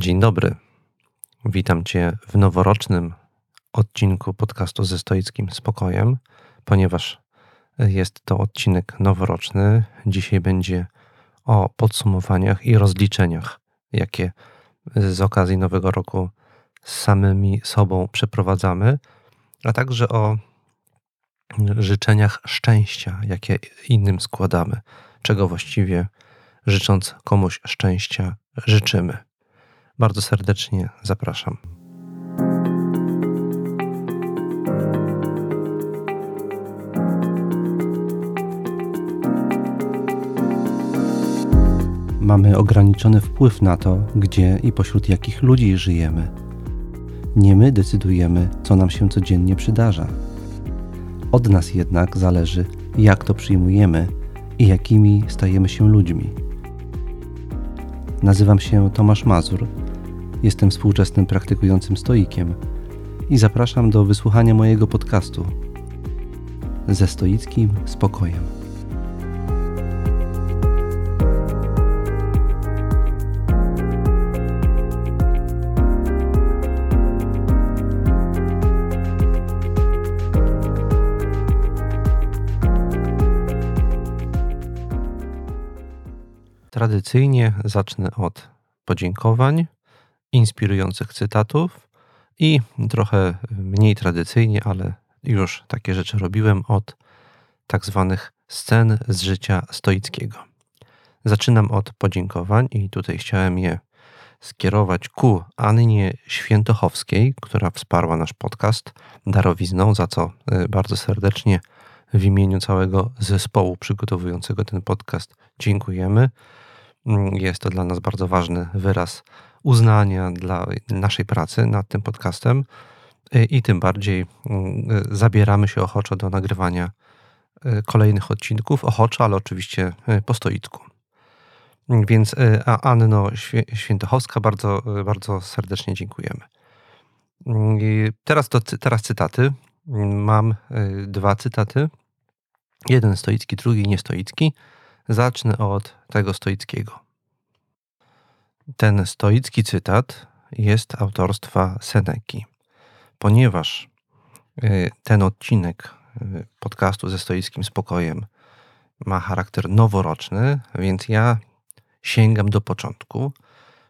Dzień dobry. Witam Cię w noworocznym odcinku podcastu ze stoickim spokojem, ponieważ jest to odcinek noworoczny. Dzisiaj będzie o podsumowaniach i rozliczeniach, jakie z okazji Nowego Roku z samymi sobą przeprowadzamy, a także o życzeniach szczęścia, jakie innym składamy, czego właściwie życząc komuś szczęścia życzymy. Bardzo serdecznie zapraszam. Mamy ograniczony wpływ na to, gdzie i pośród jakich ludzi żyjemy. Nie my decydujemy, co nam się codziennie przydarza. Od nas jednak zależy, jak to przyjmujemy i jakimi stajemy się ludźmi. Nazywam się Tomasz Mazur, jestem współczesnym praktykującym stoikiem i zapraszam do wysłuchania mojego podcastu ze stoickim spokojem. Tradycyjnie zacznę od podziękowań, inspirujących cytatów i trochę mniej tradycyjnie, ale już takie rzeczy robiłem od tak zwanych scen z życia stoickiego. Zaczynam od podziękowań i tutaj chciałem je skierować ku Annie Świętochowskiej, która wsparła nasz podcast darowizną, za co y, bardzo serdecznie w imieniu całego zespołu przygotowującego ten podcast dziękujemy. Mm, jest to dla nas bardzo ważny wyraz uznania dla naszej pracy nad tym podcastem y, i tym bardziej y, zabieramy się ochoczo do nagrywania y, kolejnych odcinków. Ochoczo, ale oczywiście po stoicku. Więc Anno Świętochowska, bardzo, bardzo serdecznie dziękujemy. Teraz, to, teraz cytaty. Mam dwa cytaty. Jeden stoicki, drugi niestoicki. Zacznę od tego stoickiego. Ten stoicki cytat jest autorstwa Seneki, ponieważ y, ten odcinek y, podcastu ze stoickim spokojem ma charakter noworoczny, więc ja sięgam do początku.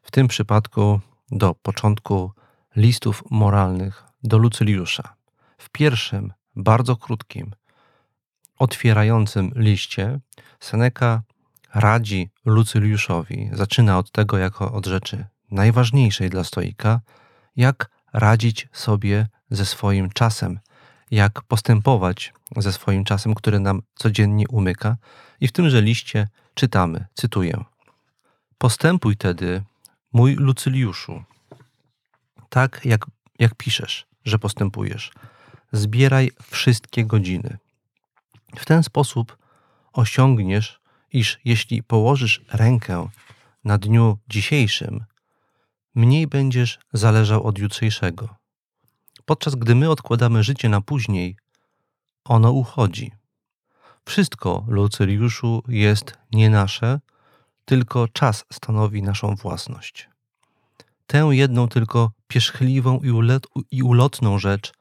W tym przypadku do początku listów moralnych do Lucyliusza. W pierwszym, bardzo krótkim, otwierającym liście Seneca radzi Lucyliuszowi, zaczyna od tego jako od rzeczy najważniejszej dla stoika, jak radzić sobie ze swoim czasem, jak postępować ze swoim czasem, który nam codziennie umyka. I w tymże liście czytamy, cytuję: Postępuj tedy, mój Lucyliuszu, tak jak, jak piszesz, że postępujesz. Zbieraj wszystkie godziny. W ten sposób osiągniesz iż jeśli położysz rękę na dniu dzisiejszym, mniej będziesz zależał od jutrzejszego. Podczas gdy my odkładamy życie na później, ono uchodzi. Wszystko, Lucyriuszu, jest nie nasze, tylko czas stanowi naszą własność. Tę jedną tylko pierzchliwą i ulotną rzecz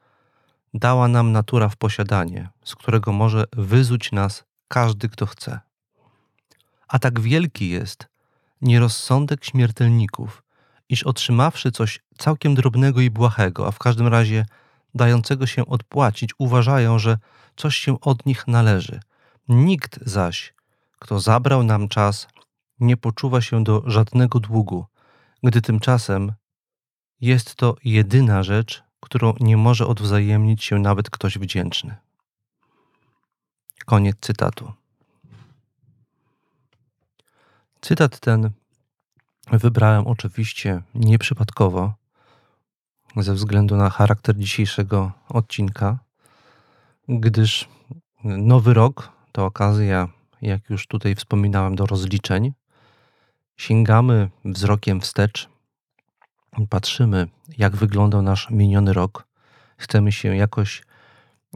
dała nam natura w posiadanie, z którego może wyzuć nas każdy, kto chce. A tak wielki jest nierozsądek śmiertelników, iż otrzymawszy coś całkiem drobnego i błahego, a w każdym razie dającego się odpłacić, uważają, że coś się od nich należy. Nikt zaś, kto zabrał nam czas, nie poczuwa się do żadnego długu, gdy tymczasem jest to jedyna rzecz, którą nie może odwzajemnić się nawet ktoś wdzięczny. Koniec cytatu. Cytat ten wybrałem oczywiście nieprzypadkowo, ze względu na charakter dzisiejszego odcinka, gdyż nowy rok to okazja, jak już tutaj wspominałem, do rozliczeń. Sięgamy wzrokiem wstecz, patrzymy, jak wyglądał nasz miniony rok, chcemy się jakoś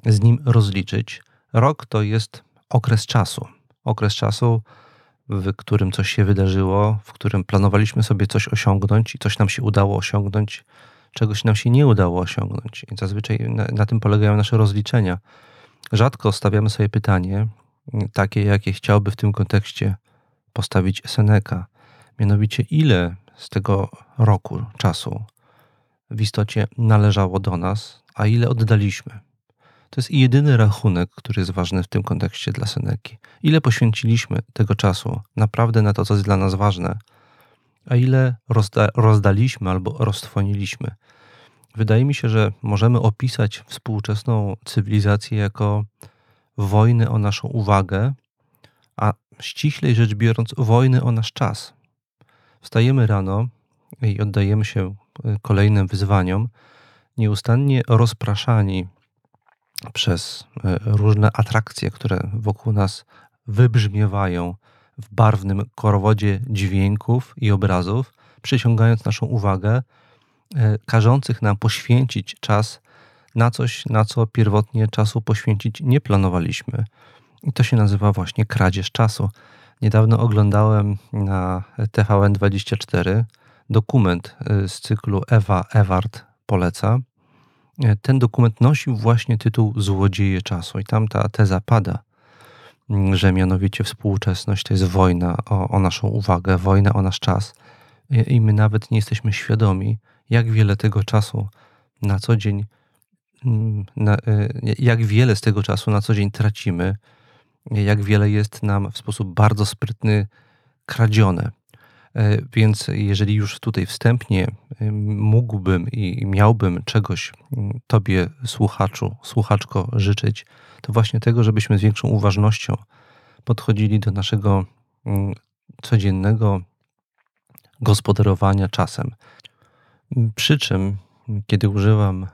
z nim rozliczyć. Rok to jest okres czasu. Okres czasu, w którym coś się wydarzyło, w którym planowaliśmy sobie coś osiągnąć i coś nam się udało osiągnąć, czegoś nam się nie udało osiągnąć. I zazwyczaj na, na tym polegają nasze rozliczenia. Rzadko stawiamy sobie pytanie, takie jakie chciałby w tym kontekście postawić Seneca. Mianowicie, ile z tego roku czasu w istocie należało do nas, a ile oddaliśmy. To jest jedyny rachunek, który jest ważny w tym kontekście dla Seneki. Ile poświęciliśmy tego czasu naprawdę na to, co jest dla nas ważne, a ile rozda rozdaliśmy albo roztwoniliśmy. Wydaje mi się, że możemy opisać współczesną cywilizację jako wojnę o naszą uwagę, a ściślej rzecz biorąc, wojny o nasz czas. Wstajemy rano i oddajemy się y, kolejnym wyzwaniom, nieustannie rozpraszani przez y, różne atrakcje, które wokół nas wybrzmiewają w barwnym korowodzie dźwięków i obrazów, przyciągając naszą uwagę, y, każących nam poświęcić czas na coś, na co pierwotnie czasu poświęcić nie planowaliśmy. I to się nazywa właśnie kradzież czasu. Niedawno oglądałem na TVN24 dokument y, z cyklu Ewa Ewart poleca. Y, ten dokument nosił właśnie tytuł Złodzieje czasu i tam ta teza pada, że mianowicie współczesność to jest wojna o, o naszą uwagę, wojna o nasz czas I, i my nawet nie jesteśmy świadomi, jak wiele tego czasu na co dzień, na, y, jak wiele z tego czasu na co dzień tracimy, jak wiele jest nam w sposób bardzo sprytny kradzione. E, więc jeżeli już tutaj wstępnie mógłbym i miałbym czegoś Tobie, słuchaczu, słuchaczko, życzyć, to właśnie tego, żebyśmy z większą uważnością podchodzili do naszego codziennego gospodarowania czasem. Przy czym, kiedy używam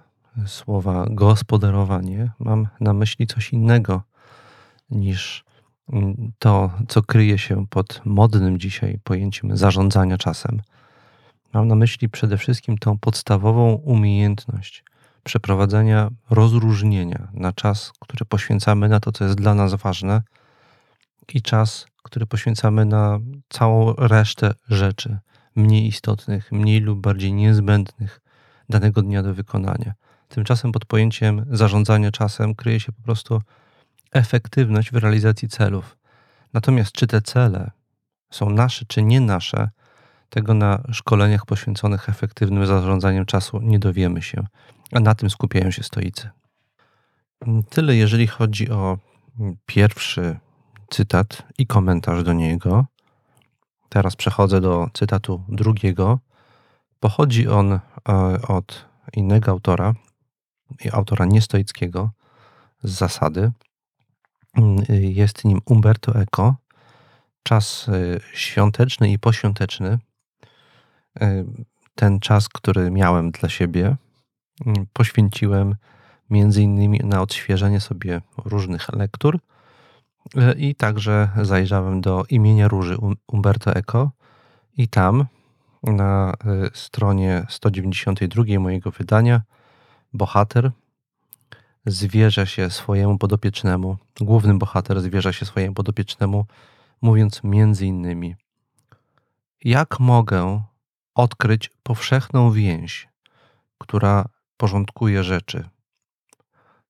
słowa gospodarowanie, mam na myśli coś innego niż mm, to, co kryje się pod modnym dzisiaj pojęciem zarządzania czasem. Mam na myśli przede wszystkim tą podstawową umiejętność przeprowadzenia rozróżnienia na czas, który poświęcamy na to, co jest dla nas ważne, i czas, który poświęcamy na całą resztę rzeczy, mniej istotnych, mniej lub bardziej niezbędnych danego dnia do wykonania. Tymczasem pod pojęciem zarządzania czasem kryje się po prostu efektywność w realizacji celów. Natomiast czy te cele są nasze, czy nie nasze, tego na szkoleniach poświęconych efektywnym zarządzaniem czasu nie dowiemy się, a na tym skupiają się stoicy. Tyle, jeżeli chodzi o pierwszy cytat i komentarz do niego. Teraz przechodzę do cytatu drugiego. Pochodzi on e, od innego autora, autora niestoickiego, z zasady. Jest nim Umberto Eco. Czas y, świąteczny i poświąteczny. Y, ten czas, który miałem dla siebie, mm, poświęciłem między innymi na odświeżenie sobie różnych lektur y, i także zajrzałem do imienia Róży Umberto Eco i tam na stronie 192 mojego wydania bohater zwierza się swojemu podopiecznemu, główny bohater zwierza się swojemu podopiecznemu, mówiąc między innymi: Jak mogę odkryć powszechną więź, która porządkuje rzeczy,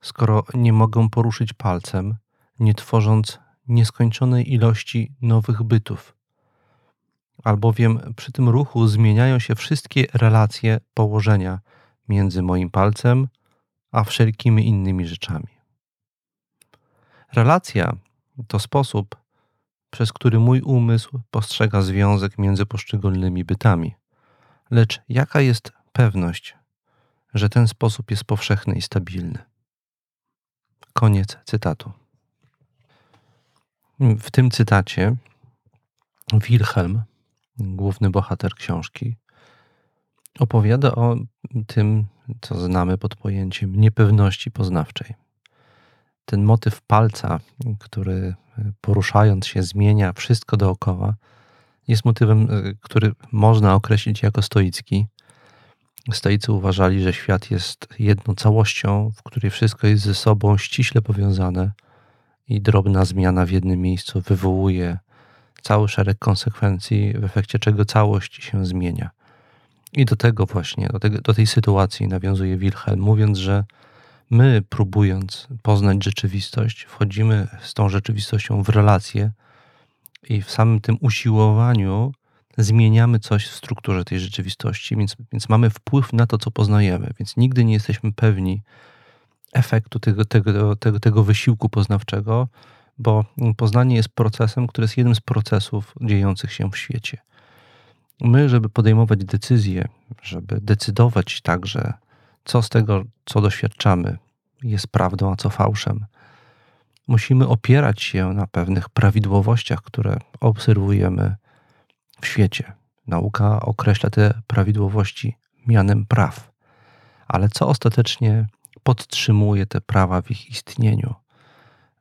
skoro nie mogę poruszyć palcem, nie tworząc nieskończonej ilości nowych bytów? Albowiem przy tym ruchu zmieniają się wszystkie relacje położenia między moim palcem a wszelkimi innymi rzeczami. Relacja to sposób, przez który mój umysł postrzega związek między poszczególnymi bytami. Lecz jaka jest pewność, że ten sposób jest powszechny i stabilny? Koniec cytatu. W tym cytacie Wilhelm, główny bohater książki, opowiada o tym, co znamy pod pojęciem niepewności poznawczej. Ten motyw palca, który poruszając się zmienia wszystko dookoła, jest motywem, który można określić jako stoicki. Stoicy uważali, że świat jest jedną całością, w której wszystko jest ze sobą ściśle powiązane i drobna zmiana w jednym miejscu wywołuje cały szereg konsekwencji, w efekcie czego całość się zmienia. I do tego właśnie, do, tego, do tej sytuacji nawiązuje Wilhelm, mówiąc, że my, próbując poznać rzeczywistość, wchodzimy z tą rzeczywistością w relacje i w samym tym usiłowaniu zmieniamy coś w strukturze tej rzeczywistości, więc, więc mamy wpływ na to, co poznajemy, więc nigdy nie jesteśmy pewni efektu tego, tego, tego, tego wysiłku poznawczego, bo poznanie jest procesem, który jest jednym z procesów dziejących się w świecie. My, żeby podejmować decyzje, żeby decydować także, co z tego, co doświadczamy, jest prawdą, a co fałszem, musimy opierać się na pewnych prawidłowościach, które obserwujemy w świecie. Nauka określa te prawidłowości mianem praw. Ale co ostatecznie podtrzymuje te prawa w ich istnieniu?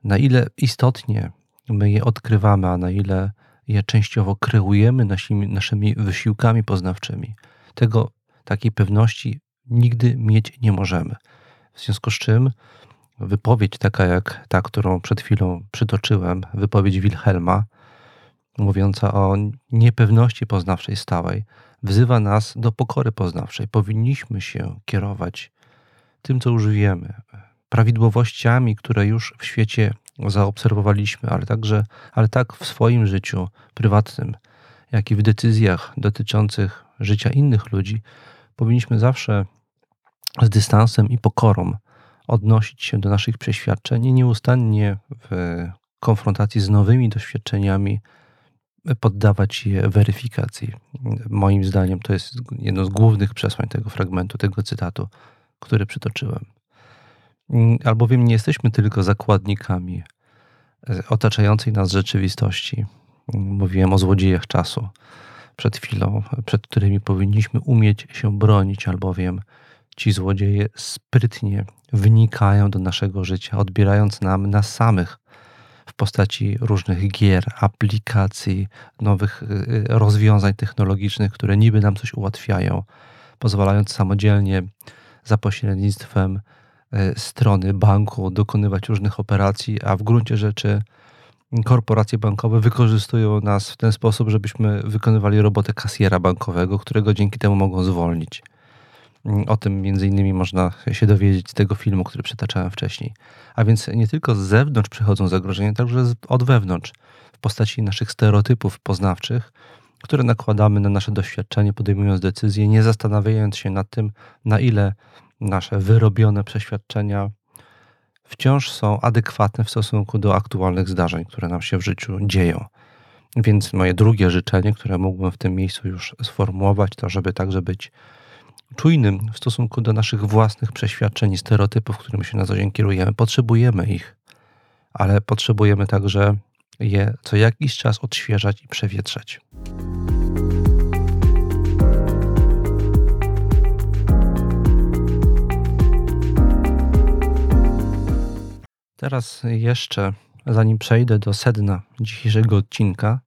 Na ile istotnie my je odkrywamy, a na ile je częściowo kreujemy naszymi, naszymi wysiłkami poznawczymi, tego takiej pewności nigdy mieć nie możemy. W związku z czym wypowiedź taka jak ta, którą przed chwilą przytoczyłem, wypowiedź Wilhelma, mówiąca o niepewności poznawczej stałej, wzywa nas do pokory poznawczej. Powinniśmy się kierować tym, co już wiemy, prawidłowościami, które już w świecie zaobserwowaliśmy, ale także, ale tak w swoim życiu prywatnym, jak i w decyzjach dotyczących życia innych ludzi, powinniśmy zawsze z dystansem i pokorą odnosić się do naszych przeświadczeń i nieustannie w konfrontacji z nowymi doświadczeniami poddawać je weryfikacji. Moim zdaniem to jest jedno z głównych przesłań tego fragmentu, tego cytatu, który przytoczyłem. Albowiem nie jesteśmy tylko zakładnikami otaczającej nas rzeczywistości. Mówiłem o złodziejach czasu przed chwilą, przed którymi powinniśmy umieć się bronić, albowiem ci złodzieje sprytnie wnikają do naszego życia, odbierając nam nas samych w postaci różnych gier, aplikacji, nowych y, y, rozwiązań technologicznych, które niby nam coś ułatwiają, pozwalając samodzielnie za pośrednictwem strony banku dokonywać różnych operacji, a w gruncie rzeczy korporacje bankowe wykorzystują nas w ten sposób, żebyśmy wykonywali robotę kasjera bankowego, którego dzięki temu mogą zwolnić. O tym między innymi można się dowiedzieć z tego filmu, który przytaczałem wcześniej. A więc nie tylko z zewnątrz przychodzą zagrożenia, także od wewnątrz, w postaci naszych stereotypów poznawczych, które nakładamy na nasze doświadczenie, podejmując decyzje, nie zastanawiając się nad tym, na ile nasze wyrobione przeświadczenia wciąż są adekwatne w stosunku do aktualnych zdarzeń, które nam się w życiu dzieją. Więc moje drugie życzenie, które mógłbym w tym miejscu już sformułować, to żeby także być czujnym w stosunku do naszych własnych przeświadczeń i stereotypów, którymi się na co dzień kierujemy. Potrzebujemy ich, ale potrzebujemy także je co jakiś czas odświeżać i przewietrzać. Teraz jeszcze, zanim przejdę do sedna dzisiejszego odcinka,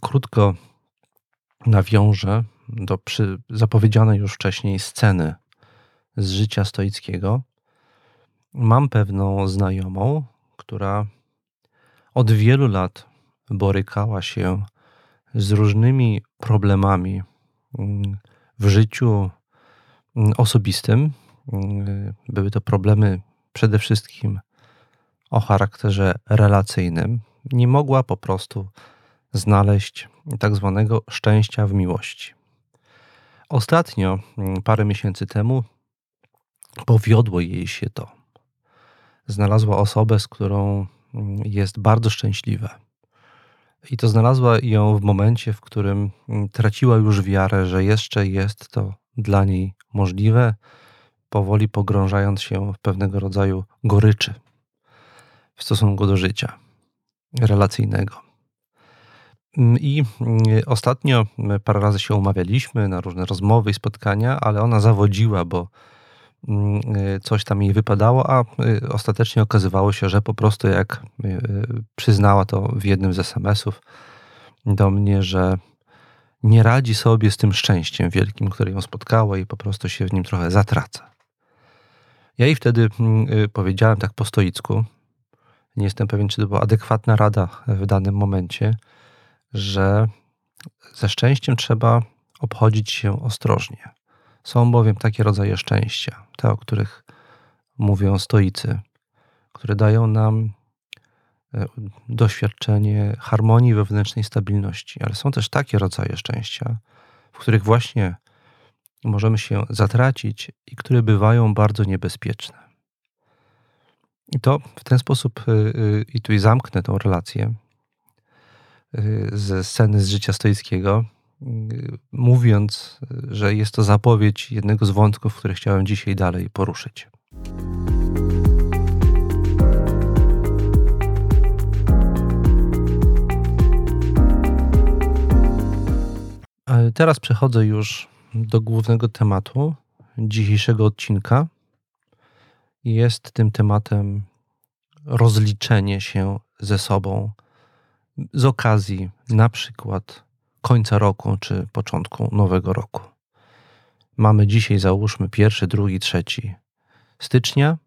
krótko nawiążę do zapowiedzianej już wcześniej sceny z życia stoickiego, mam pewną znajomą, która od wielu lat borykała się z różnymi problemami mm, w życiu mm, osobistym. Mm, były to problemy przede wszystkim o charakterze relacyjnym. Nie mogła po prostu znaleźć tak zwanego szczęścia w miłości. Ostatnio, mm, parę miesięcy temu, powiodło jej się to. Znalazła osobę, z którą mm, jest bardzo szczęśliwa. I to znalazła ją w momencie, w którym mm, traciła już wiarę, że jeszcze jest to dla niej możliwe, powoli pogrążając się w pewnego rodzaju goryczy w stosunku do życia relacyjnego. Mm, I mm, ostatnio mm, parę razy się umawialiśmy na różne rozmowy i spotkania, ale ona zawodziła, bo coś tam jej wypadało, a ostatecznie okazywało się, że po prostu jak przyznała to w jednym z SMS-ów do mnie, że nie radzi sobie z tym szczęściem wielkim, które ją spotkało i po prostu się w nim trochę zatraca. Ja jej wtedy powiedziałem tak po stoicku, nie jestem pewien, czy to była adekwatna rada w danym momencie, że ze szczęściem trzeba obchodzić się ostrożnie. Są bowiem takie rodzaje szczęścia, te, o których mówią stoicy, które dają nam e, doświadczenie harmonii wewnętrznej stabilności, ale są też takie rodzaje szczęścia, w których właśnie możemy się zatracić i które bywają bardzo niebezpieczne. I to w ten sposób, y, y, i tu zamknę tą relację y, ze sceny z życia stoickiego, mówiąc, że jest to zapowiedź jednego z wątków, które chciałem dzisiaj dalej poruszyć. Teraz przechodzę już do głównego tematu dzisiejszego odcinka. Jest tym tematem rozliczenie się ze sobą z okazji na przykład końca roku czy początku nowego roku. Mamy dzisiaj, załóżmy, pierwszy, drugi, trzeci stycznia.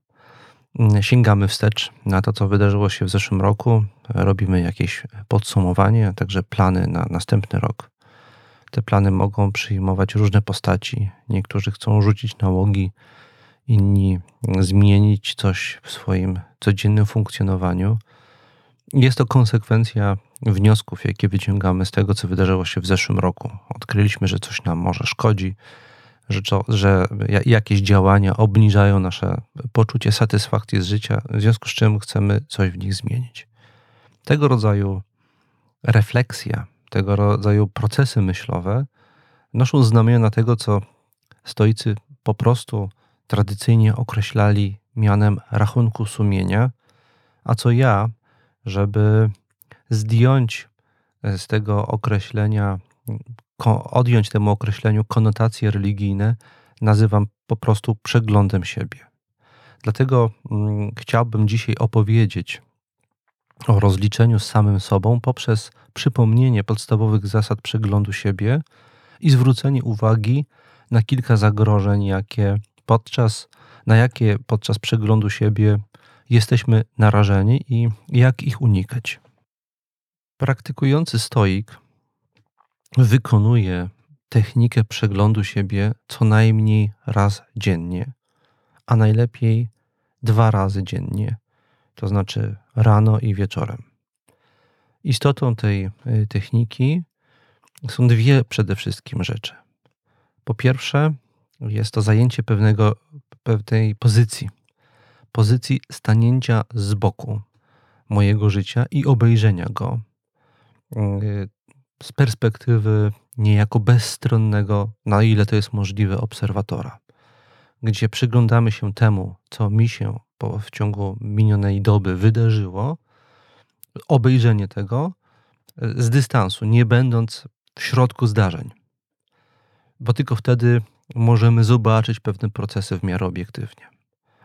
Sięgamy wstecz na to, co wydarzyło się w zeszłym roku. Robimy jakieś podsumowanie, a także plany na następny rok. Te plany mogą przyjmować różne postaci. Niektórzy chcą rzucić nałogi, inni zmienić coś w swoim codziennym funkcjonowaniu. Jest to konsekwencja wniosków, jakie wyciągamy z tego, co wydarzyło się w zeszłym roku. Odkryliśmy, że coś nam może szkodzi, że, że jakieś działania obniżają nasze poczucie satysfakcji z życia, w związku z czym chcemy coś w nich zmienić. Tego rodzaju refleksja tego rodzaju procesy myślowe noszą znamiona tego, co stoicy po prostu tradycyjnie określali mianem rachunku sumienia, a co ja, żeby zdjąć z tego określenia, odjąć temu określeniu konotacje religijne, nazywam po prostu przeglądem siebie. Dlatego mm, chciałbym dzisiaj opowiedzieć o rozliczeniu z samym sobą poprzez przypomnienie podstawowych zasad przeglądu siebie i zwrócenie uwagi na kilka zagrożeń, jakie podczas, na jakie podczas przeglądu siebie jesteśmy narażeni i jak ich unikać. Praktykujący stoik wykonuje technikę przeglądu siebie co najmniej raz dziennie, a najlepiej dwa razy dziennie to znaczy rano i wieczorem. Istotą tej y, techniki są dwie przede wszystkim rzeczy. Po pierwsze, jest to zajęcie pewnego, pewnej pozycji, pozycji stanięcia z boku mojego życia i obejrzenia go y, z perspektywy niejako bezstronnego, na ile to jest możliwe, obserwatora, gdzie przyglądamy się temu, co mi się w ciągu minionej doby wydarzyło, obejrzenie tego e, z dystansu, nie będąc w środku zdarzeń. Bo tylko wtedy możemy zobaczyć pewne procesy w miarę obiektywnie.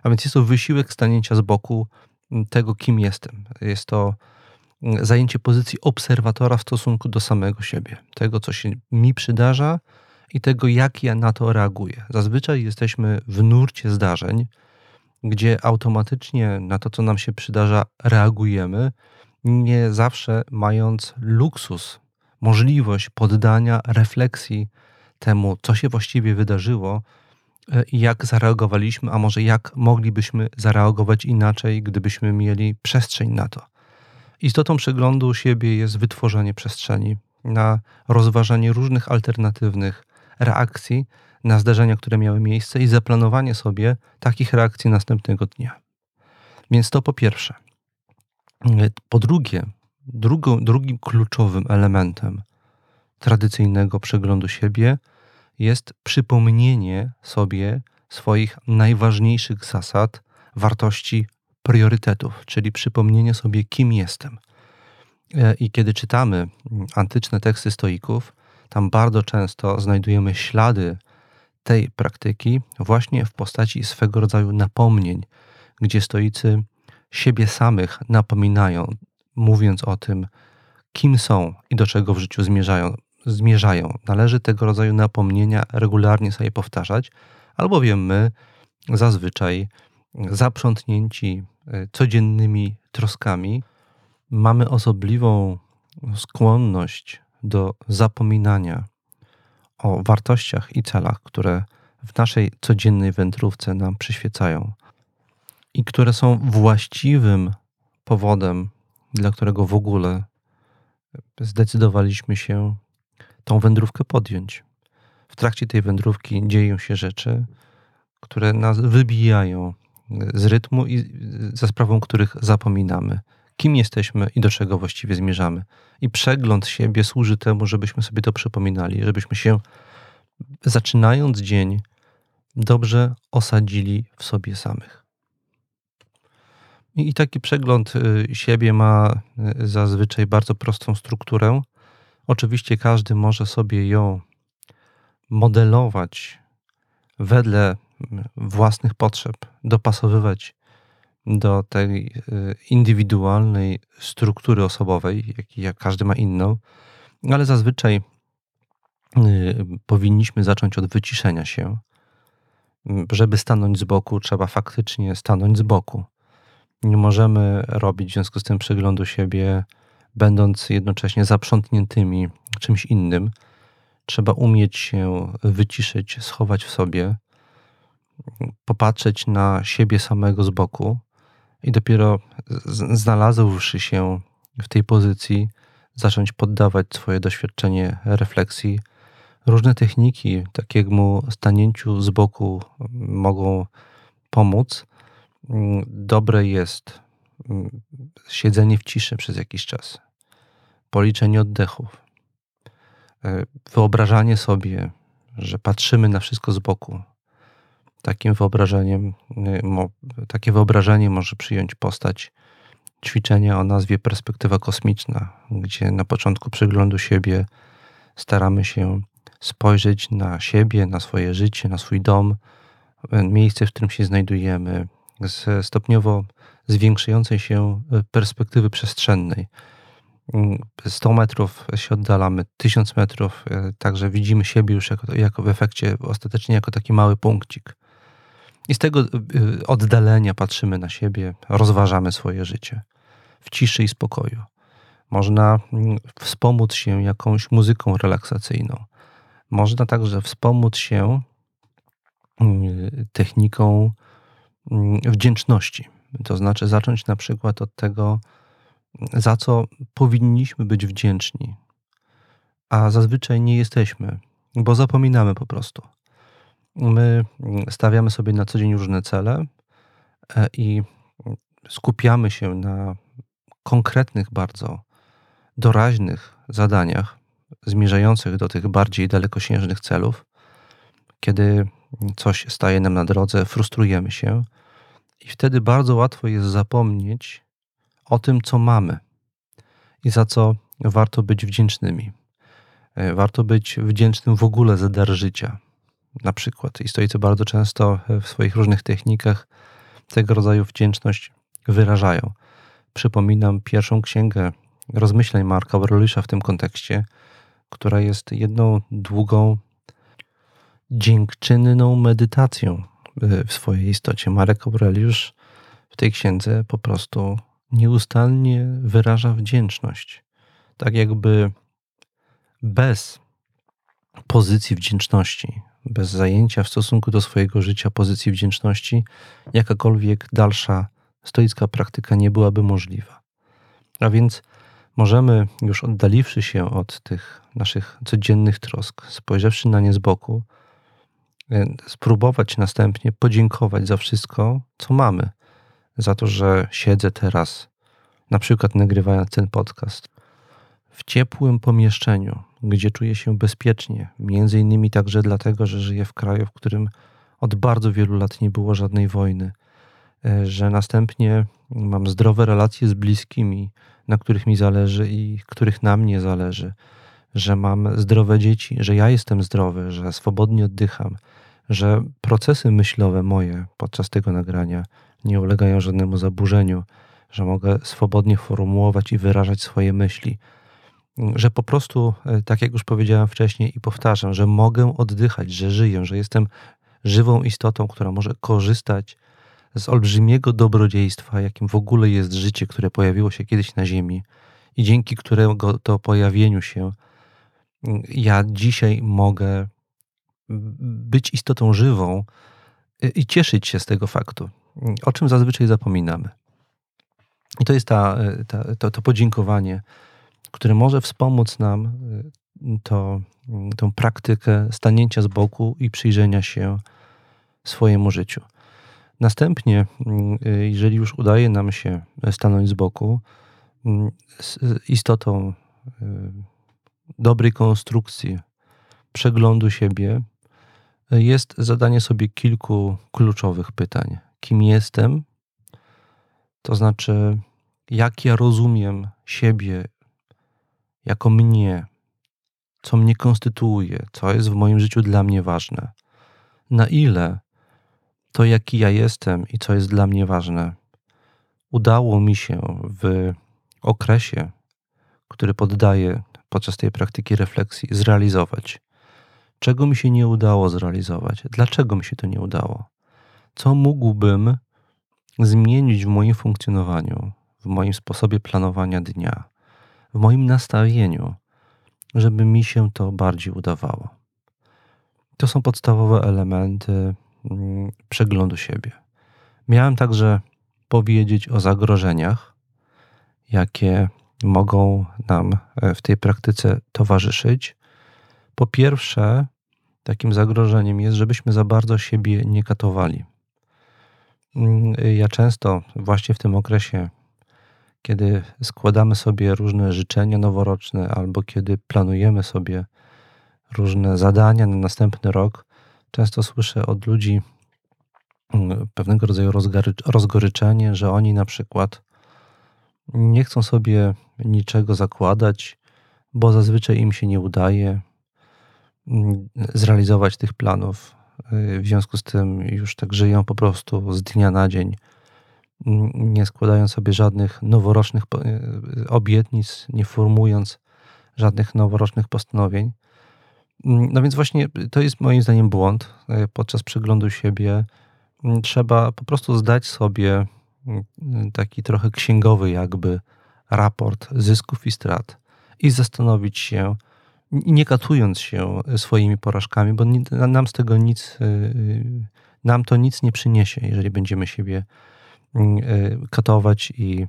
A więc jest to wysiłek stanięcia z boku tego, kim jestem. Jest to zajęcie pozycji obserwatora w stosunku do samego siebie, tego, co się mi przydarza i tego, jak ja na to reaguję. Zazwyczaj jesteśmy w nurcie zdarzeń, gdzie automatycznie na to, co nam się przydarza, reagujemy, nie zawsze mając luksus, możliwość poddania refleksji temu, co się właściwie wydarzyło e, jak zareagowaliśmy, a może jak moglibyśmy zareagować inaczej, gdybyśmy mieli przestrzeń na to. Istotą przeglądu siebie jest wytworzenie przestrzeni na rozważanie różnych alternatywnych reakcji na zdarzenia, które miały miejsce i zaplanowanie sobie takich reakcji następnego dnia. Więc to po pierwsze. Po drugie, drugim kluczowym elementem tradycyjnego przeglądu siebie jest przypomnienie sobie swoich najważniejszych zasad, wartości, priorytetów, czyli przypomnienie sobie, kim jestem. I kiedy czytamy antyczne teksty stoików, tam bardzo często znajdujemy ślady tej praktyki właśnie w postaci swego rodzaju napomnień, gdzie stoicy siebie samych napominają, mówiąc o tym, kim są i do czego w życiu zmierzają. zmierzają. Należy tego rodzaju napomnienia regularnie sobie powtarzać, albowiem my zazwyczaj zaprzątnięci e, codziennymi troskami, mamy osobliwą skłonność do zapominania o wartościach i celach, które w naszej codziennej wędrówce nam przyświecają i które są właściwym powodem, dla którego w ogóle zdecydowaliśmy się tą wędrówkę podjąć. W trakcie tej wędrówki dzieją się rzeczy, które nas wybijają z rytmu i za sprawą których zapominamy, kim jesteśmy i do czego właściwie zmierzamy. I przegląd siebie służy temu, żebyśmy sobie to przypominali, żebyśmy się zaczynając dzień dobrze osadzili w sobie samych. I taki przegląd y, siebie ma y, zazwyczaj bardzo prostą strukturę. Oczywiście każdy może sobie ją modelować wedle własnych potrzeb, dopasowywać do tej y, indywidualnej struktury osobowej, jak każdy ma inną, ale zazwyczaj powinniśmy zacząć od wyciszenia się. Żeby stanąć z boku, trzeba faktycznie stanąć z boku nie możemy robić w związku z tym przeglądu siebie, będąc jednocześnie zaprzątniętymi czymś innym. Trzeba umieć się wyciszyć, schować w sobie, popatrzeć na siebie samego z boku i dopiero znalazłszy się w tej pozycji, zacząć poddawać swoje doświadczenie refleksji. Różne techniki takiemu stanięciu z boku mogą pomóc, dobre jest mm, siedzenie w ciszy przez jakiś czas, policzenie oddechów, e, wyobrażanie sobie, że patrzymy na wszystko z boku. Takim wyobrażeniem, y, takie wyobrażenie może przyjąć postać ćwiczenia o nazwie perspektywa kosmiczna, gdzie na początku przeglądu siebie staramy się spojrzeć na siebie, na swoje życie, na swój dom, miejsce, w którym się znajdujemy, z stopniowo zwiększającej się e, perspektywy przestrzennej. 100 mm, metrów się oddalamy, 1000 metrów, e, także widzimy siebie już jako, jako w efekcie ostatecznie jako taki mały punkcik. I z tego e, oddalenia patrzymy na siebie, rozważamy swoje życie w ciszy i spokoju. Można mm, wspomóc się jakąś muzyką relaksacyjną. Można także wspomóc się mm, techniką wdzięczności. To znaczy zacząć na przykład od tego, za co powinniśmy być wdzięczni, a zazwyczaj nie jesteśmy, bo zapominamy po prostu. My stawiamy sobie na co dzień różne cele e, i skupiamy się na konkretnych, bardzo doraźnych zadaniach zmierzających do tych bardziej dalekosiężnych celów. Kiedy coś staje nam na drodze, frustrujemy się i wtedy bardzo łatwo jest zapomnieć o tym, co mamy i za co warto być wdzięcznymi. E, warto być wdzięcznym w ogóle za dar życia. Na przykład, i stoicy bardzo często w swoich różnych technikach tego rodzaju wdzięczność wyrażają. Przypominam pierwszą księgę rozmyśleń Marka Aureliusza w tym kontekście, która jest jedną długą, dziękczynną medytacją w swojej istocie. Marek Aureliusz w tej księdze po prostu nieustannie wyraża wdzięczność. Tak jakby bez pozycji wdzięczności, bez zajęcia w stosunku do swojego życia pozycji wdzięczności, jakakolwiek dalsza stoicka praktyka nie byłaby możliwa. A więc możemy, już oddaliwszy się od tych naszych codziennych trosk, spojrzawszy na nie z boku, spróbować następnie podziękować za wszystko, co mamy. Za to, że siedzę teraz, na przykład nagrywając ten podcast, w ciepłym pomieszczeniu, gdzie czuję się bezpiecznie, między innymi także dlatego, że żyję w kraju, w którym od bardzo wielu lat nie było żadnej wojny, e, że następnie mam zdrowe relacje z bliskimi, na których mi zależy i których na mnie zależy, że mam zdrowe dzieci, że ja jestem zdrowy, że swobodnie oddycham, że procesy myślowe moje podczas tego nagrania nie ulegają żadnemu zaburzeniu, że mogę swobodnie formułować i wyrażać swoje myśli, że po prostu, e, tak jak już powiedziałem wcześniej i powtarzam, że mogę oddychać, że żyję, że jestem żywą istotą, która może korzystać z olbrzymiego dobrodziejstwa, jakim w ogóle jest życie, które pojawiło się kiedyś na Ziemi i dzięki którego to pojawieniu się ja dzisiaj mogę być istotą żywą i cieszyć się z tego faktu, o czym zazwyczaj zapominamy. I to jest ta, ta, to, to podziękowanie, które może wspomóc nam y, to, tą praktykę stanięcia z boku i przyjrzenia się swojemu życiu. Następnie, y, jeżeli już udaje nam się stanąć z boku, z istotą y, dobrej konstrukcji, przeglądu siebie, jest zadanie sobie kilku kluczowych pytań. Kim jestem? To znaczy, jak ja rozumiem siebie jako mnie, co mnie konstytuuje, co jest w moim życiu dla mnie ważne. Na ile to, jaki ja jestem i co jest dla mnie ważne, udało mi się w okresie, który poddaję podczas tej praktyki refleksji, zrealizować. Czego mi się nie udało zrealizować? Dlaczego mi się to nie udało? Co mógłbym zmienić w moim funkcjonowaniu, w moim sposobie planowania dnia, w moim nastawieniu, żeby mi się to bardziej udawało? To są podstawowe elementy mm, przeglądu siebie. Miałem także powiedzieć o zagrożeniach, jakie mogą nam e, w tej praktyce towarzyszyć. Po pierwsze, takim zagrożeniem jest, żebyśmy za bardzo siebie nie katowali. Mm, ja często właśnie w tym okresie, kiedy składamy sobie różne życzenia noworoczne albo kiedy planujemy sobie różne zadania na następny rok, często słyszę od ludzi mm, pewnego rodzaju rozgoryczenie, że oni na przykład nie chcą sobie niczego zakładać, bo zazwyczaj im się nie udaje zrealizować tych planów. W związku z tym już tak żyją po prostu z dnia na dzień, nie składając sobie żadnych noworocznych y, obietnic, nie formując żadnych noworocznych postanowień. No więc właśnie to jest moim zdaniem błąd. Y, podczas przeglądu siebie trzeba po prostu zdać sobie taki trochę księgowy jakby raport zysków i strat i zastanowić się, nie katując się swoimi porażkami, bo nam z tego nic, y, y, nam to nic nie przyniesie, jeżeli będziemy siebie y, katować i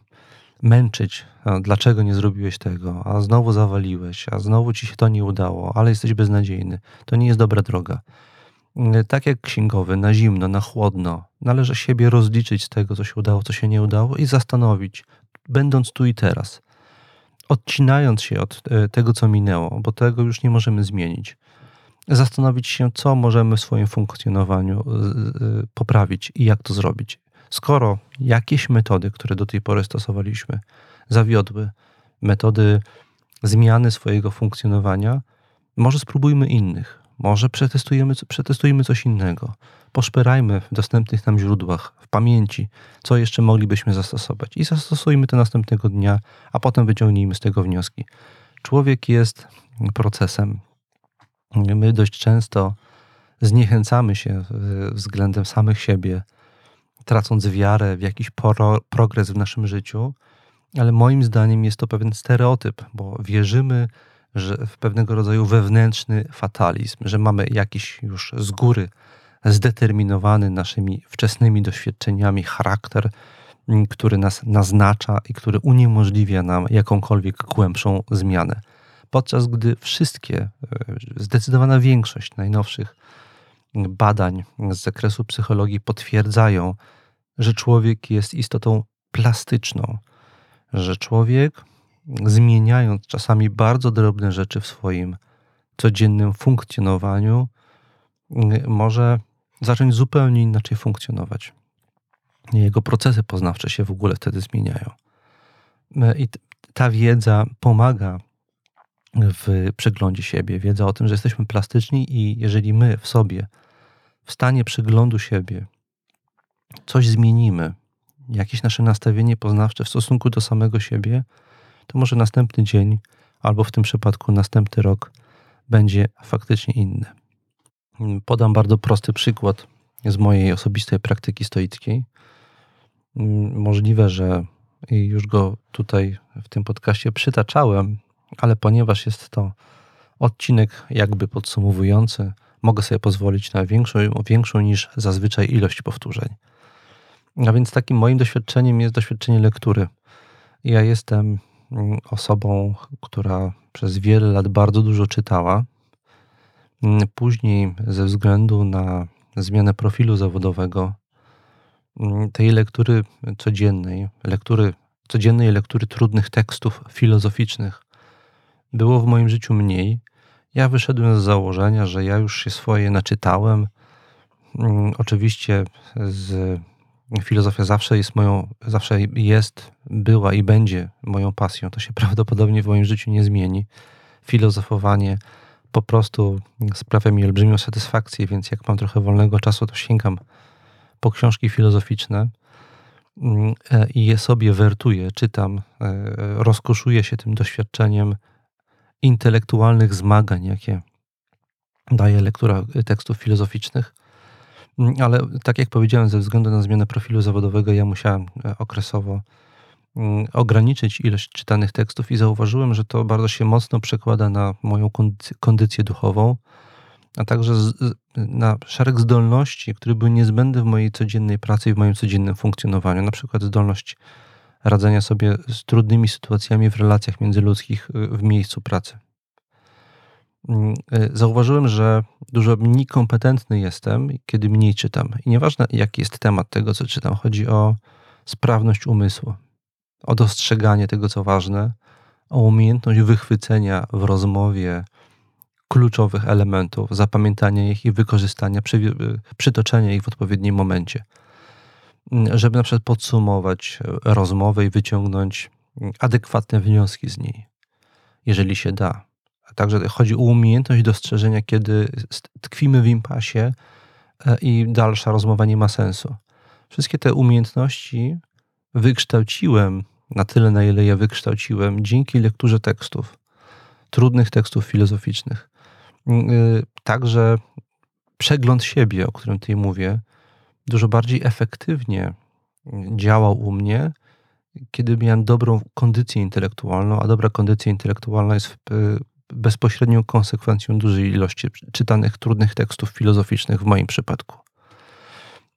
męczyć, dlaczego nie zrobiłeś tego, a znowu zawaliłeś, a znowu ci się to nie udało, ale jesteś beznadziejny. To nie jest dobra droga. Tak jak księgowy, na zimno, na chłodno, należy siebie rozliczyć z tego, co się udało, co się nie udało i zastanowić, będąc tu i teraz, odcinając się od e, tego, co minęło, bo tego już nie możemy zmienić, zastanowić się, co możemy w swoim funkcjonowaniu e, e, poprawić i jak to zrobić. Skoro jakieś metody, które do tej pory stosowaliśmy, zawiodły, metody zmiany swojego funkcjonowania, może spróbujmy innych. Może przetestujemy, przetestujmy coś innego. Poszperajmy w dostępnych nam źródłach, w pamięci, co jeszcze moglibyśmy zastosować i zastosujmy to następnego dnia, a potem wyciągnijmy z tego wnioski. Człowiek jest procesem. My dość często zniechęcamy się względem samych siebie, tracąc wiarę w jakiś progres w naszym życiu, ale moim zdaniem jest to pewien stereotyp, bo wierzymy, że w pewnego rodzaju wewnętrzny fatalizm, że mamy jakiś już z góry zdeterminowany naszymi wczesnymi doświadczeniami charakter, mm, który nas naznacza i który uniemożliwia nam jakąkolwiek głębszą zmianę. Podczas gdy wszystkie, e, zdecydowana większość najnowszych badań z zakresu psychologii potwierdzają, że człowiek jest istotą plastyczną, że człowiek zmieniając czasami bardzo drobne rzeczy w swoim codziennym funkcjonowaniu, może zacząć zupełnie inaczej funkcjonować. Jego procesy poznawcze się w ogóle wtedy zmieniają. I ta wiedza pomaga w przeglądzie siebie. Wiedza o tym, że jesteśmy plastyczni i jeżeli my w sobie, w stanie przeglądu siebie, coś zmienimy, jakieś nasze nastawienie poznawcze w stosunku do samego siebie, to może następny dzień, albo w tym przypadku następny rok będzie faktycznie inny. Podam bardzo prosty przykład z mojej osobistej praktyki stoickiej. Możliwe, że już go tutaj w tym podcaście przytaczałem, ale ponieważ jest to odcinek jakby podsumowujący, mogę sobie pozwolić na większą, większą niż zazwyczaj ilość powtórzeń. A więc takim moim doświadczeniem jest doświadczenie lektury. Ja jestem mm, osobą, która przez wiele lat bardzo dużo czytała. Mm, później, ze względu na zmianę profilu zawodowego, mm, tej lektury codziennej, lektury, codziennej lektury trudnych tekstów filozoficznych było w moim życiu mniej. Ja wyszedłem z założenia, że ja już się swoje naczytałem. Oczywiście z filozofia zawsze jest moją, zawsze jest, była i będzie moją pasją. To się prawdopodobnie w moim życiu nie zmieni. Filozofowanie po prostu sprawia mi olbrzymią satysfakcję, więc jak mam trochę wolnego czasu, to sięgam po książki filozoficzne mm, e, i je sobie wertuję, czytam, e, rozkoszuję się tym doświadczeniem intelektualnych zmagań, jakie daje lektura tekstów filozoficznych. Mm, ale tak jak powiedziałem, ze względu na zmianę profilu zawodowego, ja musiałem e, okresowo ograniczyć ilość czytanych tekstów i zauważyłem, że to bardzo się mocno przekłada na moją kondycję duchową, a także na szereg zdolności, które były niezbędne w mojej codziennej pracy i w moim codziennym funkcjonowaniu. Na przykład zdolność radzenia sobie z trudnymi sytuacjami w relacjach międzyludzkich y, w miejscu pracy. Mm, y, zauważyłem, że dużo mniej kompetentny jestem, kiedy mniej czytam. I nieważne, jaki jest temat tego, co czytam, chodzi o sprawność umysłu, o dostrzeganie tego, co ważne, o umiejętność wychwycenia w rozmowie kluczowych elementów, zapamiętania ich i wykorzystania, przy, przytoczenia ich w odpowiednim momencie. Mm, żeby na przykład podsumować rozmowę i wyciągnąć adekwatne wnioski z niej, jeżeli się da Także chodzi o umiejętność dostrzeżenia, kiedy tkwimy w impasie e, i dalsza rozmowa nie ma sensu. Wszystkie te umiejętności wykształciłem na tyle, na ile je wykształciłem, dzięki lekturze tekstów, trudnych tekstów filozoficznych. Mm, y, także przegląd siebie, o którym tutaj mówię, dużo bardziej efektywnie działał u mnie, kiedy miałem dobrą kondycję intelektualną, a dobra kondycja intelektualna jest bezpośrednią konsekwencją dużej ilości czytanych trudnych tekstów filozoficznych w moim przypadku.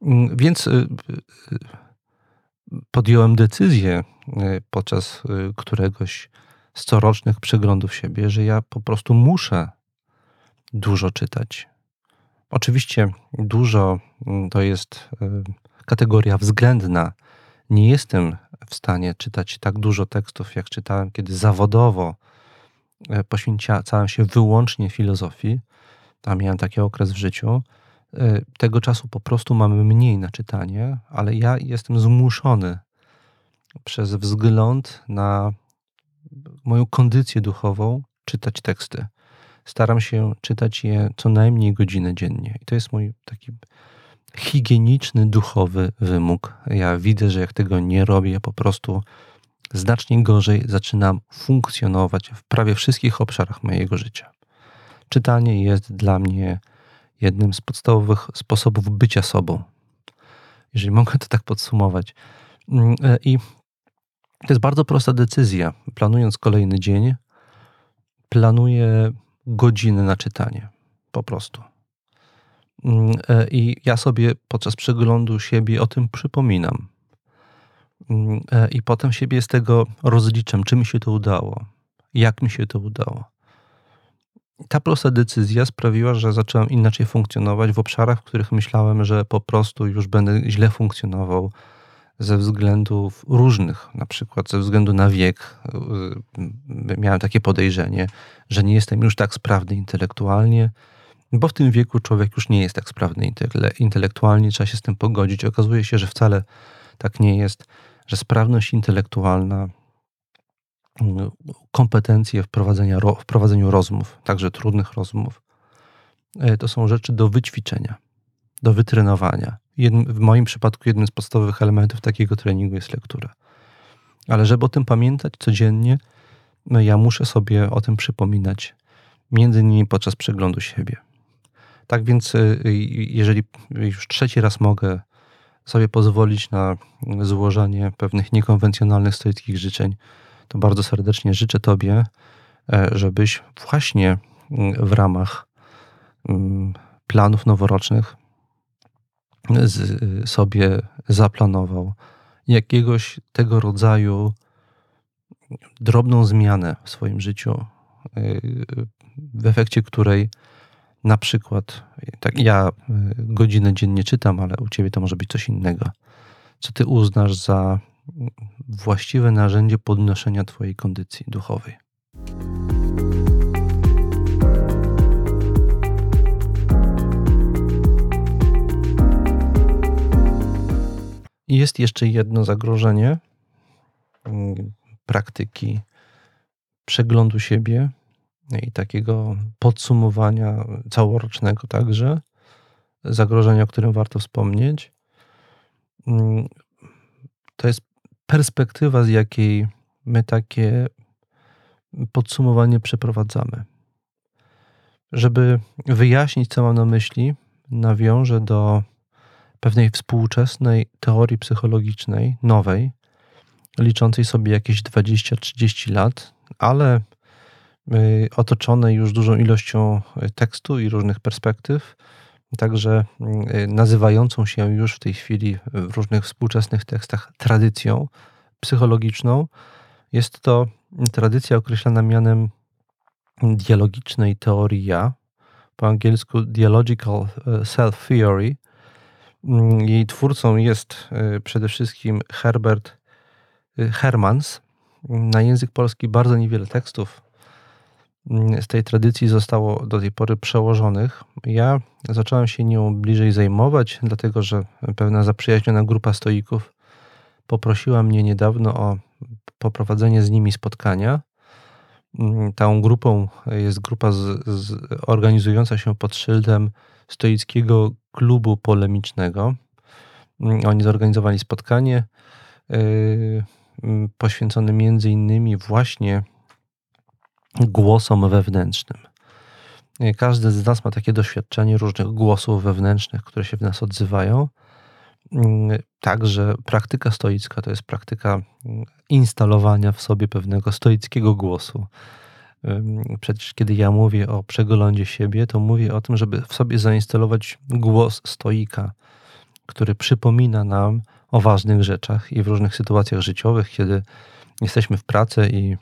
Mm, więc y, y, podjąłem decyzję y, podczas któregoś z corocznych przeglądów siebie, że ja po prostu muszę dużo czytać. Oczywiście dużo mm, to jest kategoria względna. Nie jestem w stanie czytać tak dużo tekstów, jak czytałem, kiedy zawodowo E, poświęcałem się wyłącznie filozofii, tam miałem taki okres w życiu, e, tego czasu po prostu mamy mniej na czytanie, ale ja jestem zmuszony przez wzgląd na moją kondycję duchową czytać teksty. Staram się czytać je co najmniej godzinę dziennie. I to jest mój taki higieniczny, duchowy wymóg. Ja widzę, że jak tego nie robię, po prostu znacznie gorzej zaczynam funkcjonować w prawie wszystkich obszarach mojego życia. Czytanie jest dla mnie jednym z podstawowych sposobów bycia sobą. Jeżeli mogę to tak podsumować. Mm, e, I to jest bardzo prosta decyzja. Planując kolejny dzień, planuję godziny na czytanie. Po prostu. Mm, e, I ja sobie podczas przeglądu siebie o tym przypominam. Mm, e, I potem siebie z tego rozliczam, czy mi się to udało, jak mi się to udało. Ta prosta decyzja sprawiła, że zacząłem inaczej funkcjonować w obszarach, w których myślałem, że po prostu już będę źle funkcjonował ze względów różnych, na przykład ze względu na wiek. Y, miałem takie podejrzenie, że nie jestem już tak sprawny intelektualnie, bo w tym wieku człowiek już nie jest tak sprawny intelektualnie, trzeba się z tym pogodzić. Okazuje się, że wcale tak nie jest że sprawność intelektualna, kompetencje w, w prowadzeniu rozmów, także trudnych rozmów, e, to są rzeczy do wyćwiczenia, do wytrenowania. Jednym, w moim przypadku jednym z podstawowych elementów takiego treningu jest lektura. Ale żeby o tym pamiętać codziennie, no ja muszę sobie o tym przypominać, między innymi podczas przeglądu siebie. Tak więc, e, jeżeli już trzeci raz mogę sobie pozwolić na złożenie pewnych niekonwencjonalnych stoickich życzeń, to bardzo serdecznie życzę Tobie, e, żebyś właśnie w ramach mm, planów noworocznych sobie zaplanował jakiegoś tego rodzaju drobną zmianę w swoim życiu, y, w efekcie której na przykład, tak ja y, godzinę dziennie czytam, ale u ciebie to może być coś innego, co ty uznasz za właściwe narzędzie podnoszenia twojej kondycji duchowej. Jest jeszcze jedno zagrożenie praktyki przeglądu siebie i takiego podsumowania całorocznego także. Zagrożenie, o którym warto wspomnieć. Perspektywa, z jakiej my takie podsumowanie przeprowadzamy. Żeby wyjaśnić, co mam na myśli, nawiążę do pewnej współczesnej teorii psychologicznej, nowej, liczącej sobie jakieś 20-30 lat, ale y, otoczonej już dużą ilością y, tekstu i różnych perspektyw, także y, nazywającą się już w tej chwili w różnych współczesnych tekstach tradycją psychologiczną. Jest to tradycja określana mianem dialogicznej teorii po angielsku Dialogical Self Theory, Mm, jej twórcą jest y, przede wszystkim Herbert y, Hermans. Na język polski bardzo niewiele tekstów mm, z tej tradycji zostało do tej pory przełożonych. Ja zacząłem się nią bliżej zajmować, dlatego że pewna zaprzyjaźniona grupa stoików poprosiła mnie niedawno o poprowadzenie z nimi spotkania. Mm, tą grupą jest grupa z, z organizująca się pod szyldem stoickiego klubu polemicznego. Mm, oni zorganizowali spotkanie yy, mm, poświęcone między innymi właśnie głosom wewnętrznym. Yy, każdy z nas ma takie doświadczenie różnych głosów wewnętrznych, które się w nas odzywają. Yy, także praktyka stoicka to jest praktyka instalowania w sobie pewnego stoickiego głosu. Przecież kiedy ja mówię o przeglądzie siebie, to mówię o tym, żeby w sobie zainstalować głos stoika, który przypomina nam o ważnych rzeczach i w różnych sytuacjach życiowych, kiedy jesteśmy w pracy i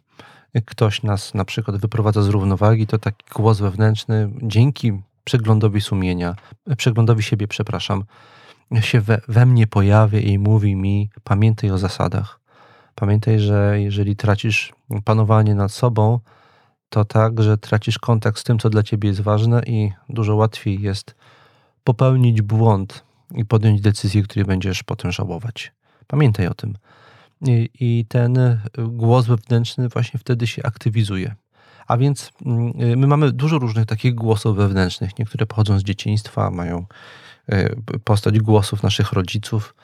ktoś nas na przykład wyprowadza z równowagi, to taki głos wewnętrzny dzięki przeglądowi sumienia, przeglądowi siebie, przepraszam, się we, we mnie pojawia i mówi mi: pamiętaj o zasadach. Pamiętaj, że jeżeli tracisz panowanie nad sobą, to tak, że tracisz kontakt z tym, co dla ciebie jest ważne, i dużo łatwiej jest popełnić błąd i podjąć decyzję, której będziesz potem żałować. Pamiętaj o tym. I, i ten głos wewnętrzny właśnie wtedy się aktywizuje. A więc mm, my mamy dużo różnych takich głosów wewnętrznych. Niektóre pochodzą z dzieciństwa, mają e, postać głosów naszych rodziców,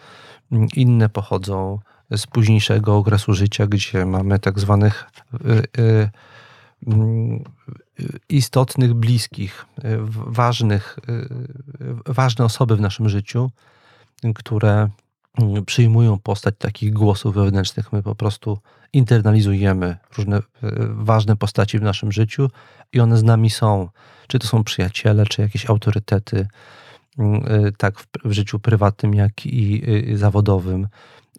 inne pochodzą z późniejszego okresu życia, gdzie mamy tak zwanych e, e, Mm, istotnych, bliskich, ważnych, ważne osoby w naszym życiu, które mm, przyjmują postać takich głosów wewnętrznych. My po prostu internalizujemy różne y, ważne postaci w naszym życiu i one z nami są. Czy to są przyjaciele, czy jakieś autorytety, mm, tak w, życiu prywatnym, jak i zawodowym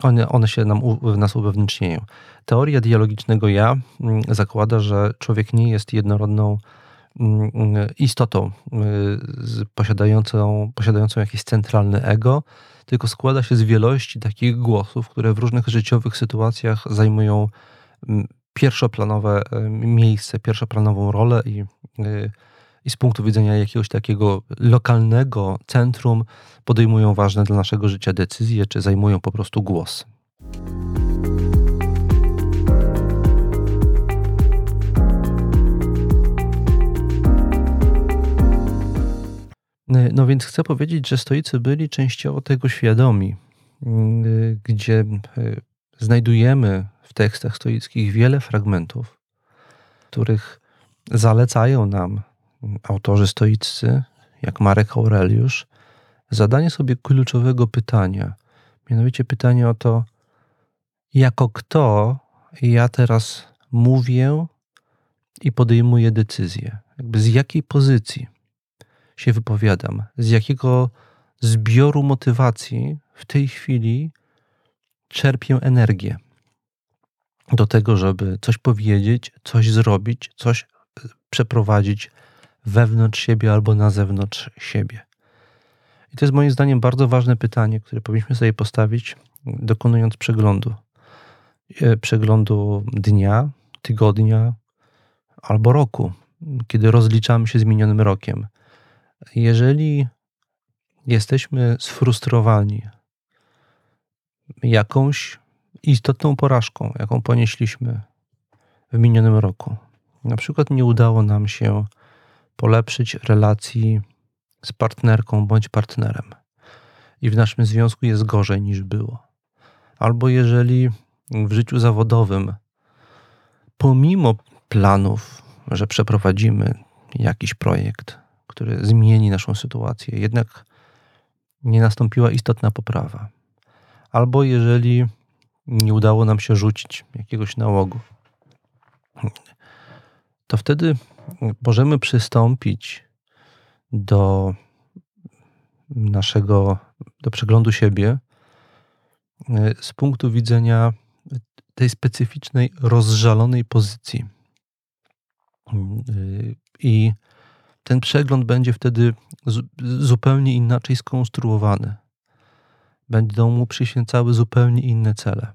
one, one się nam w nas uwewnętrznieją. Teoria dialogicznego ja mm, zakłada, że człowiek nie jest jednorodną istotą y, posiadającą, posiadającą jakieś centralne ego, tylko składa się z wielości takich głosów, które w różnych życiowych sytuacjach zajmują mm, pierwszoplanowe y, miejsce, pierwszoplanową rolę i y, i z punktu widzenia jakiegoś takiego lokalnego centrum podejmują ważne dla naszego życia decyzje, czy zajmują po prostu głos. No więc chcę powiedzieć, że stoicy byli częściowo tego świadomi, gdzie e, znajdujemy w tekstach stoickich wiele fragmentów, których zalecają nam autorzy stoiccy, jak Marek Aureliusz, zadanie sobie kluczowego pytania, Mianowicie pytanie o to, jako kto ja teraz mówię i podejmuję decyzję. Jakby z jakiej pozycji się wypowiadam, z jakiego zbioru motywacji w tej chwili czerpię energię do tego, żeby coś powiedzieć, coś zrobić, coś e, przeprowadzić wewnątrz siebie albo na zewnątrz siebie. I to jest moim zdaniem bardzo ważne pytanie, które powinniśmy sobie postawić, dokonując przeglądu. E, przeglądu dnia, tygodnia albo roku, kiedy rozliczamy się z minionym rokiem. Jeżeli jesteśmy sfrustrowani jakąś istotną porażką, jaką ponieśliśmy w minionym roku, na przykład nie udało nam się polepszyć relacji z partnerką bądź partnerem i w naszym związku jest gorzej niż było. Albo jeżeli w życiu zawodowym, pomimo planów, że przeprowadzimy jakiś projekt, który zmieni naszą sytuację, jednak nie nastąpiła istotna poprawa. Albo jeżeli nie udało nam się rzucić jakiegoś nałogu, to wtedy możemy przystąpić do naszego, do przeglądu siebie e, z punktu widzenia tej specyficznej, rozżalonej pozycji. E, I ten przegląd będzie wtedy zupełnie inaczej skonstruowany. Będą mu przyświęcały zupełnie inne cele.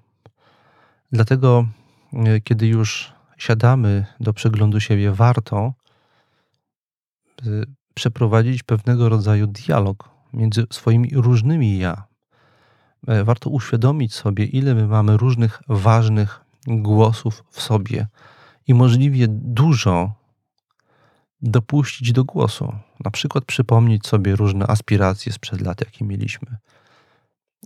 Dlatego, e, kiedy już siadamy do przeglądu siebie, warto przeprowadzić pewnego rodzaju dialog między swoimi różnymi ja. E, warto uświadomić sobie, ile my mamy różnych ważnych głosów w sobie i możliwie dużo dopuścić do głosu. Na przykład przypomnieć sobie różne aspiracje sprzed lat, jakie mieliśmy,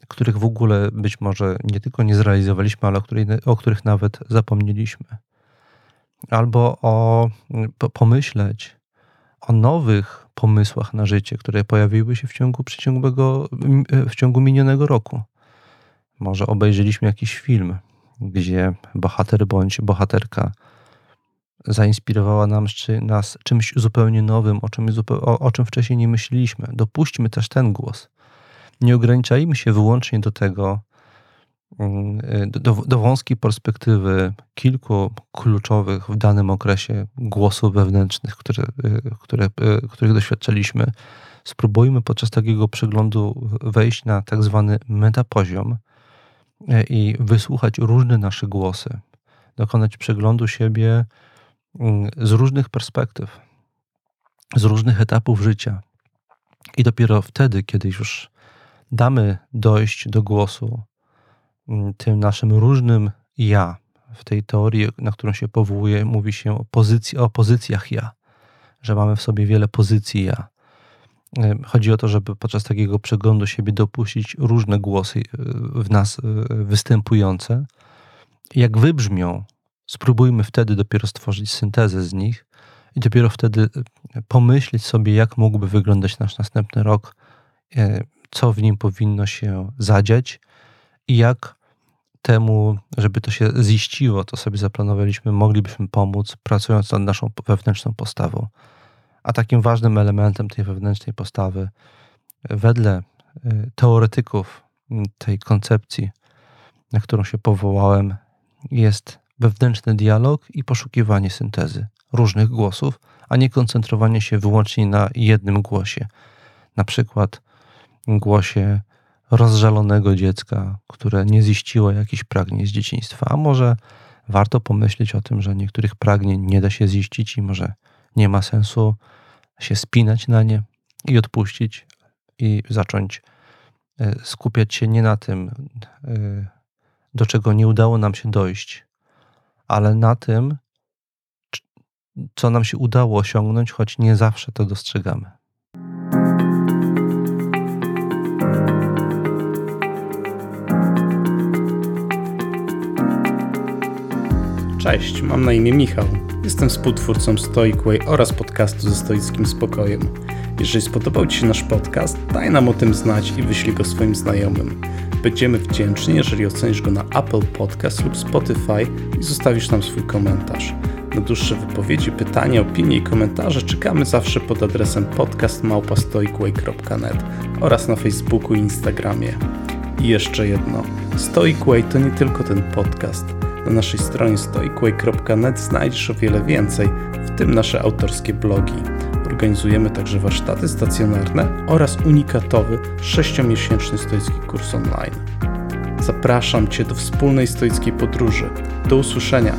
których w ogóle być może nie tylko nie zrealizowaliśmy, ale o, których, o których nawet zapomnieliśmy. Albo o pomyśleć, o nowych pomysłach na życie, które pojawiły się w ciągu przeciągłego, w ciągu minionego roku. Może obejrzeliśmy jakiś film, gdzie bohater bądź bohaterka zainspirowała nam, czy, nas czymś zupełnie nowym, o czym, o, o czym wcześniej nie myśleliśmy. Dopuśćmy też ten głos. Nie ograniczajmy się wyłącznie do tego, mm, do, do, wąskiej perspektywy kilku kluczowych w danym okresie głosów wewnętrznych, które, które, których doświadczaliśmy. Spróbujmy podczas takiego przeglądu wejść na tak zwany metapoziom i wysłuchać różne nasze głosy, dokonać przeglądu siebie z różnych perspektyw, z różnych etapów życia. I dopiero wtedy, kiedy już damy dojść do głosu mm, tym naszym różnym ja, w tej teorii, na którą się powołuje, mówi się o, pozycji, o pozycjach ja, że mamy w sobie wiele pozycji ja. Chodzi o to, żeby podczas takiego przeglądu siebie dopuścić różne głosy y, w nas y, występujące. Jak wybrzmią Spróbujmy wtedy dopiero stworzyć syntezę z nich i dopiero wtedy e, pomyśleć sobie, jak mógłby wyglądać nasz następny rok, e, co w nim powinno się zadziać i jak temu, żeby to się ziściło, to sobie zaplanowaliśmy, moglibyśmy pomóc, pracując nad naszą wewnętrzną postawą. A takim ważnym elementem tej wewnętrznej postawy, wedle e, teoretyków tej koncepcji, na którą się powołałem, jest wewnętrzny dialog i poszukiwanie syntezy różnych głosów, a nie koncentrowanie się wyłącznie na jednym głosie. Na przykład głosie rozżalonego dziecka, które nie ziściło jakichś pragnień z dzieciństwa, a może warto pomyśleć o tym, że niektórych pragnień nie da się ziścić i może nie ma sensu się spinać na nie i odpuścić i zacząć e, skupiać się nie na tym, e, do czego nie udało nam się dojść, ale na tym, co nam się udało osiągnąć, choć nie zawsze to dostrzegamy. Cześć, mam na imię Michał. Jestem współtwórcą Stoicway oraz podcastu ze stoickim spokojem. Jeżeli spodobał Ci się nasz podcast, daj nam o tym znać i wyślij go swoim znajomym. Będziemy wdzięczni, jeżeli ocenisz go na Apple Podcast lub Spotify i zostawisz nam swój komentarz. Na dłuższe wypowiedzi, pytania, opinie i komentarze czekamy zawsze pod adresem podcastmałpastoicway.net oraz na Facebooku i Instagramie. I jeszcze jedno. Stoic Way to nie tylko ten podcast. Na naszej stronie stoicway.net znajdziesz o wiele więcej, w tym nasze autorskie blogi. Organizujemy także warsztaty stacjonarne oraz unikatowy 6-miesięczny stoicki kurs online. Zapraszam Cię do wspólnej stoickiej podróży. Do usłyszenia!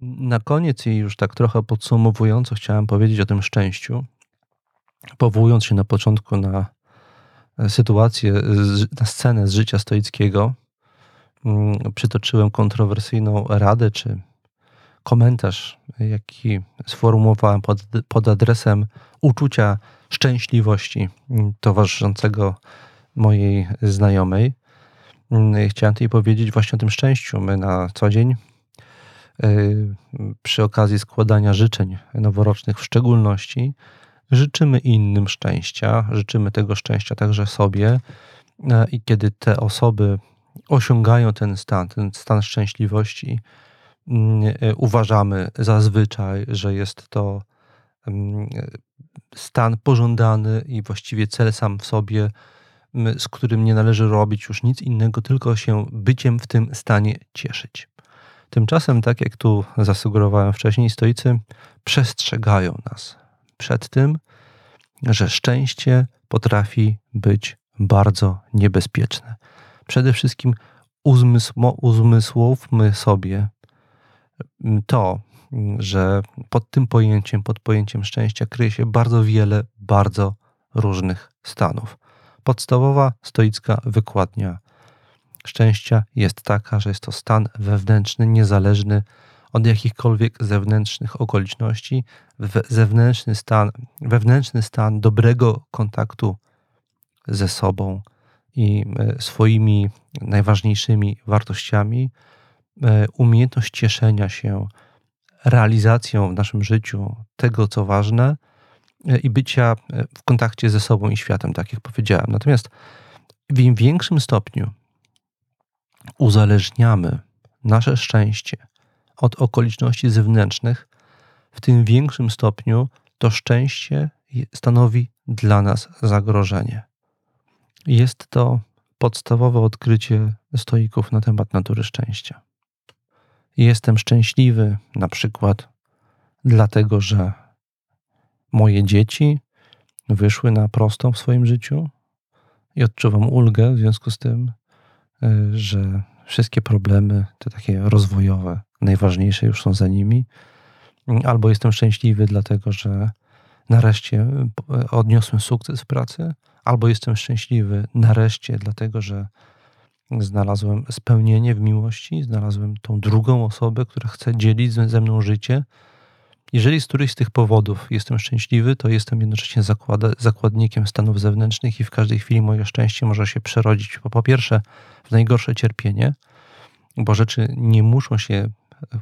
Na koniec i już tak trochę podsumowująco chciałem powiedzieć o tym szczęściu, powołując się na początku na sytuację, na scenę z życia stoickiego, mm, przytoczyłem kontrowersyjną radę czy komentarz, jaki sformułowałem pod, pod adresem uczucia szczęśliwości towarzyszącego mojej znajomej. Mm, chciałem tutaj powiedzieć właśnie o tym szczęściu. My na co dzień y, przy okazji składania życzeń noworocznych w szczególności życzymy innym szczęścia, życzymy tego szczęścia także sobie e, i kiedy te osoby osiągają ten stan, ten stan szczęśliwości, uważamy zazwyczaj, że jest to mm, stan pożądany i właściwie cel sam w sobie, z którym nie należy robić już nic innego, tylko się byciem w tym stanie cieszyć. Tymczasem, tak jak tu zasugerowałem wcześniej, stoicy przestrzegają nas przed tym, że szczęście potrafi być bardzo niebezpieczne. Przede wszystkim uzmysłowmy sobie to, że pod tym pojęciem, pod pojęciem szczęścia kryje się bardzo wiele bardzo różnych stanów. Podstawowa stoicka wykładnia szczęścia jest taka, że jest to stan wewnętrzny, niezależny od jakichkolwiek zewnętrznych okoliczności, zewnętrzny stan, wewnętrzny stan dobrego kontaktu ze sobą i e, swoimi najważniejszymi wartościami, umiejętność cieszenia się realizacją w naszym życiu tego, co ważne e, i bycia w kontakcie ze sobą i światem, tak jak powiedziałem. Natomiast w im większym stopniu uzależniamy nasze szczęście od okoliczności zewnętrznych, w tym większym stopniu to szczęście stanowi dla nas zagrożenie. Jest to podstawowe odkrycie stoików na temat natury szczęścia. Jestem szczęśliwy na przykład dlatego, że moje dzieci wyszły na prostą w swoim życiu i odczuwam ulgę w związku z tym, y, że wszystkie problemy, te takie rozwojowe, najważniejsze już są za nimi, albo jestem szczęśliwy dlatego, że nareszcie e, odniosłem sukces w pracy, albo jestem szczęśliwy nareszcie dlatego, że znalazłem spełnienie w miłości, znalazłem tą drugą osobę, która chce dzielić ze mną życie. Jeżeli z którychś z tych powodów jestem szczęśliwy, to jestem jednocześnie zakłada, zakładnikiem stanów zewnętrznych i w każdej chwili moje szczęście może się przerodzić po, po pierwsze w najgorsze cierpienie, bo rzeczy nie muszą się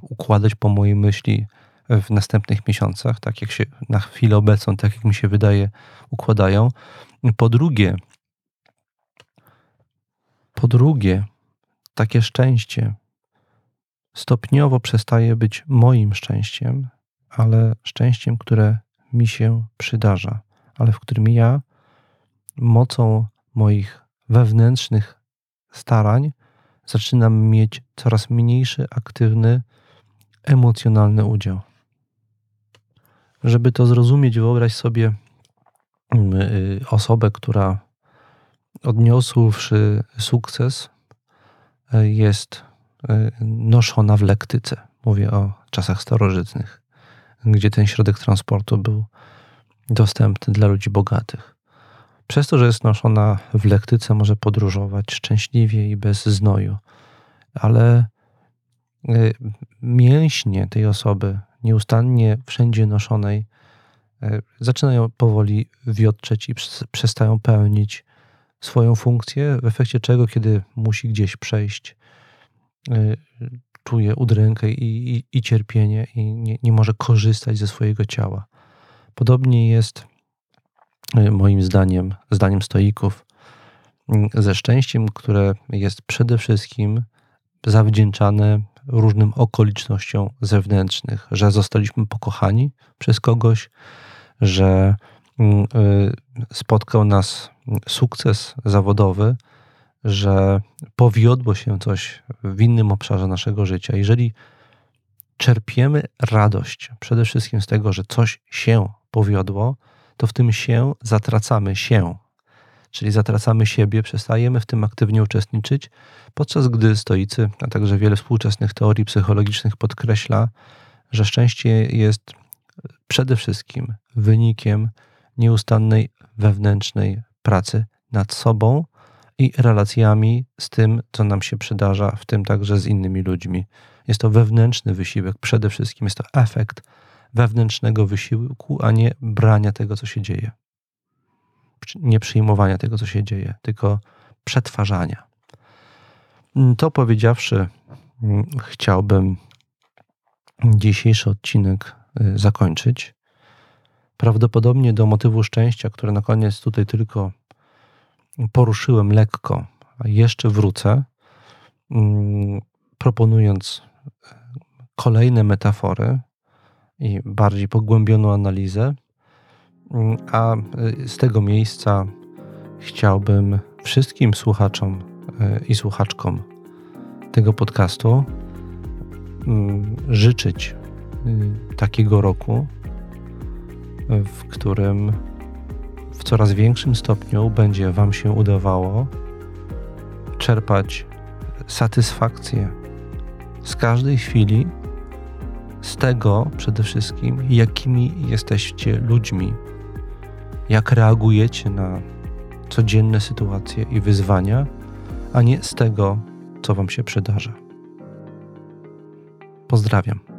układać po mojej myśli w następnych miesiącach, tak jak się na chwilę obecną, tak jak mi się wydaje, układają. Po drugie, po drugie, takie szczęście stopniowo przestaje być moim szczęściem, ale szczęściem, które mi się przydarza, ale w którym ja mocą moich wewnętrznych starań zaczynam mieć coraz mniejszy, aktywny, emocjonalny udział. Żeby to zrozumieć, wyobraź sobie mm, y, osobę, która odniosłszy sukces, y, jest y, noszona w lektyce. Mówię o czasach starożytnych, gdzie ten środek transportu był dostępny dla ludzi bogatych. Przez to, że jest noszona w lektyce, może podróżować szczęśliwie i bez znoju, ale mięśnie tej osoby nieustannie wszędzie noszonej, e, zaczynają powoli wiotczeć i przestają pełnić swoją funkcję, w efekcie czego, kiedy musi gdzieś przejść, e, czuje udrękę i, i, i cierpienie i nie, nie może korzystać ze swojego ciała. Podobnie jest y, moim zdaniem, zdaniem stoików, mm, ze szczęściem, które jest przede wszystkim zawdzięczane różnym okolicznościom zewnętrznych, że zostaliśmy pokochani przez kogoś, że y, spotkał nas sukces zawodowy, że powiodło się coś w innym obszarze naszego życia. Jeżeli czerpiemy radość przede wszystkim z tego, że coś się powiodło, to w tym się zatracamy się. Czyli zatracamy siebie, przestajemy w tym aktywnie uczestniczyć, podczas gdy stoicy, a także wiele współczesnych teorii psychologicznych podkreśla, że szczęście jest przede wszystkim wynikiem nieustannej wewnętrznej pracy nad sobą i relacjami z tym, co nam się przydarza, w tym także z innymi ludźmi. Jest to wewnętrzny wysiłek, przede wszystkim jest to efekt wewnętrznego wysiłku, a nie brania tego, co się dzieje. Nie przyjmowania tego, co się dzieje, tylko przetwarzania. To powiedziawszy, chciałbym dzisiejszy odcinek y, zakończyć. Prawdopodobnie do motywu szczęścia, które na koniec tutaj tylko poruszyłem lekko, a jeszcze wrócę, mm, proponując e, kolejne metafory i bardziej pogłębioną analizę. Mm, a e, z tego miejsca chciałbym wszystkim słuchaczom e, i słuchaczkom tego podcastu mm, życzyć takiego roku, w którym w coraz większym stopniu będzie Wam się udawało czerpać satysfakcję z każdej chwili, z tego przede wszystkim, jakimi jesteście ludźmi, jak reagujecie na codzienne sytuacje i wyzwania, a nie z tego, co Wam się przydarza. Pozdrawiam.